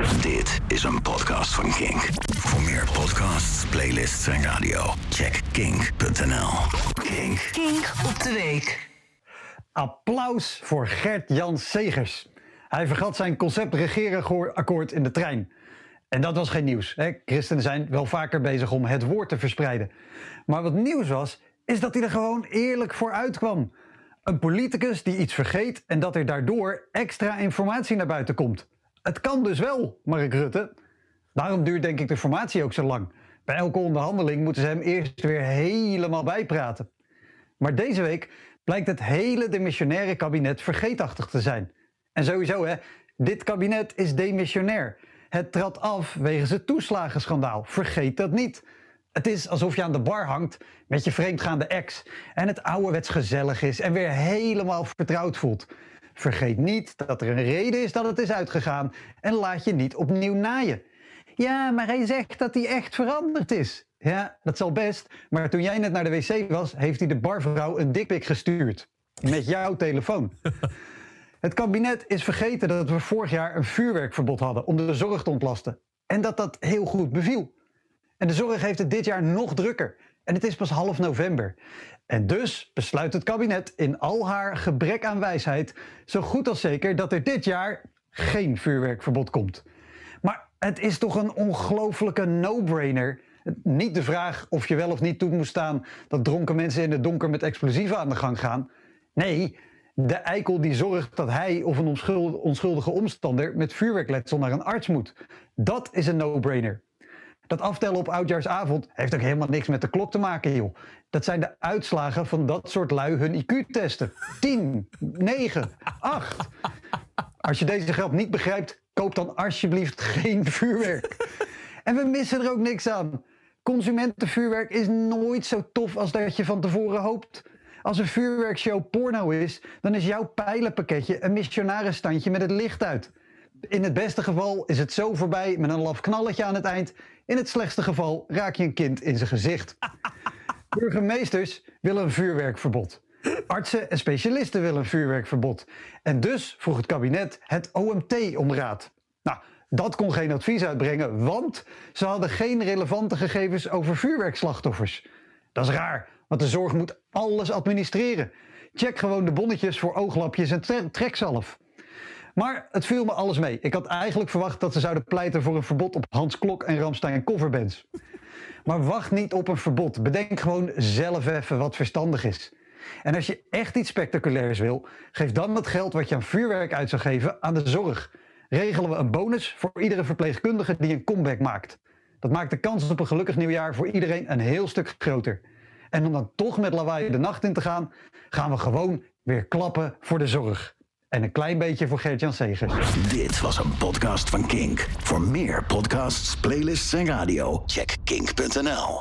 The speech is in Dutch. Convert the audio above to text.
Dit is een podcast van Kink. Voor meer podcasts, playlists en radio, check kink.nl. Kink. Kink op de week. Applaus voor Gert-Jan Segers. Hij vergat zijn concept regeerakkoord in de trein. En dat was geen nieuws. Hè? Christenen zijn wel vaker bezig om het woord te verspreiden. Maar wat nieuws was, is dat hij er gewoon eerlijk voor uitkwam. Een politicus die iets vergeet en dat er daardoor extra informatie naar buiten komt. Het kan dus wel, Mark Rutte. Daarom duurt denk ik de formatie ook zo lang. Bij elke onderhandeling moeten ze hem eerst weer helemaal bijpraten. Maar deze week blijkt het hele demissionaire kabinet vergeetachtig te zijn. En sowieso, hè, dit kabinet is demissionair. Het trad af wegens het toeslagenschandaal. Vergeet dat niet. Het is alsof je aan de bar hangt met je vreemdgaande ex en het ouderwets gezellig is en weer helemaal vertrouwd voelt. Vergeet niet dat er een reden is dat het is uitgegaan en laat je niet opnieuw naaien. Ja, maar hij zegt dat hij echt veranderd is. Ja, dat zal best, maar toen jij net naar de wc was, heeft hij de barvrouw een dikpik gestuurd. Met jouw telefoon. Het kabinet is vergeten dat we vorig jaar een vuurwerkverbod hadden om de zorg te ontlasten. En dat dat heel goed beviel. En de zorg heeft het dit jaar nog drukker. En het is pas half november. En dus besluit het kabinet in al haar gebrek aan wijsheid zo goed als zeker dat er dit jaar geen vuurwerkverbod komt. Maar het is toch een ongelofelijke no-brainer. Niet de vraag of je wel of niet toe moet staan dat dronken mensen in het donker met explosieven aan de gang gaan. Nee, de eikel die zorgt dat hij of een onschuldige omstander met vuurwerkletsel naar een arts moet. Dat is een no-brainer. Dat aftellen op oudjaarsavond heeft ook helemaal niks met de klok te maken, joh. Dat zijn de uitslagen van dat soort lui hun IQ-testen. 10, 9, 8. Als je deze grap niet begrijpt, koop dan alsjeblieft geen vuurwerk. En we missen er ook niks aan. Consumentenvuurwerk is nooit zo tof als dat je van tevoren hoopt. Als een vuurwerkshow porno is, dan is jouw pijlenpakketje een missionarisstandje met het licht uit. In het beste geval is het zo voorbij met een laf knalletje aan het eind. In het slechtste geval raak je een kind in zijn gezicht. Burgemeesters willen een vuurwerkverbod. Artsen en specialisten willen een vuurwerkverbod. En dus vroeg het kabinet het OMT om raad. Nou, dat kon geen advies uitbrengen, want ze hadden geen relevante gegevens over vuurwerkslachtoffers. Dat is raar, want de zorg moet alles administreren. Check gewoon de bonnetjes voor ooglapjes en trekzalf. Maar het viel me alles mee. Ik had eigenlijk verwacht dat ze zouden pleiten voor een verbod op Hans Klok en Ramstein coverbands. Maar wacht niet op een verbod. Bedenk gewoon zelf even wat verstandig is. En als je echt iets spectaculairs wil, geef dan het geld wat je aan vuurwerk uit zou geven aan de zorg. Regelen we een bonus voor iedere verpleegkundige die een comeback maakt. Dat maakt de kans op een gelukkig nieuwjaar voor iedereen een heel stuk groter. En om dan toch met lawaai de nacht in te gaan, gaan we gewoon weer klappen voor de zorg. En een klein beetje voor Gert-Jan Segers. Dit was een podcast van Kink. Voor meer podcasts, playlists en radio, check kink.nl.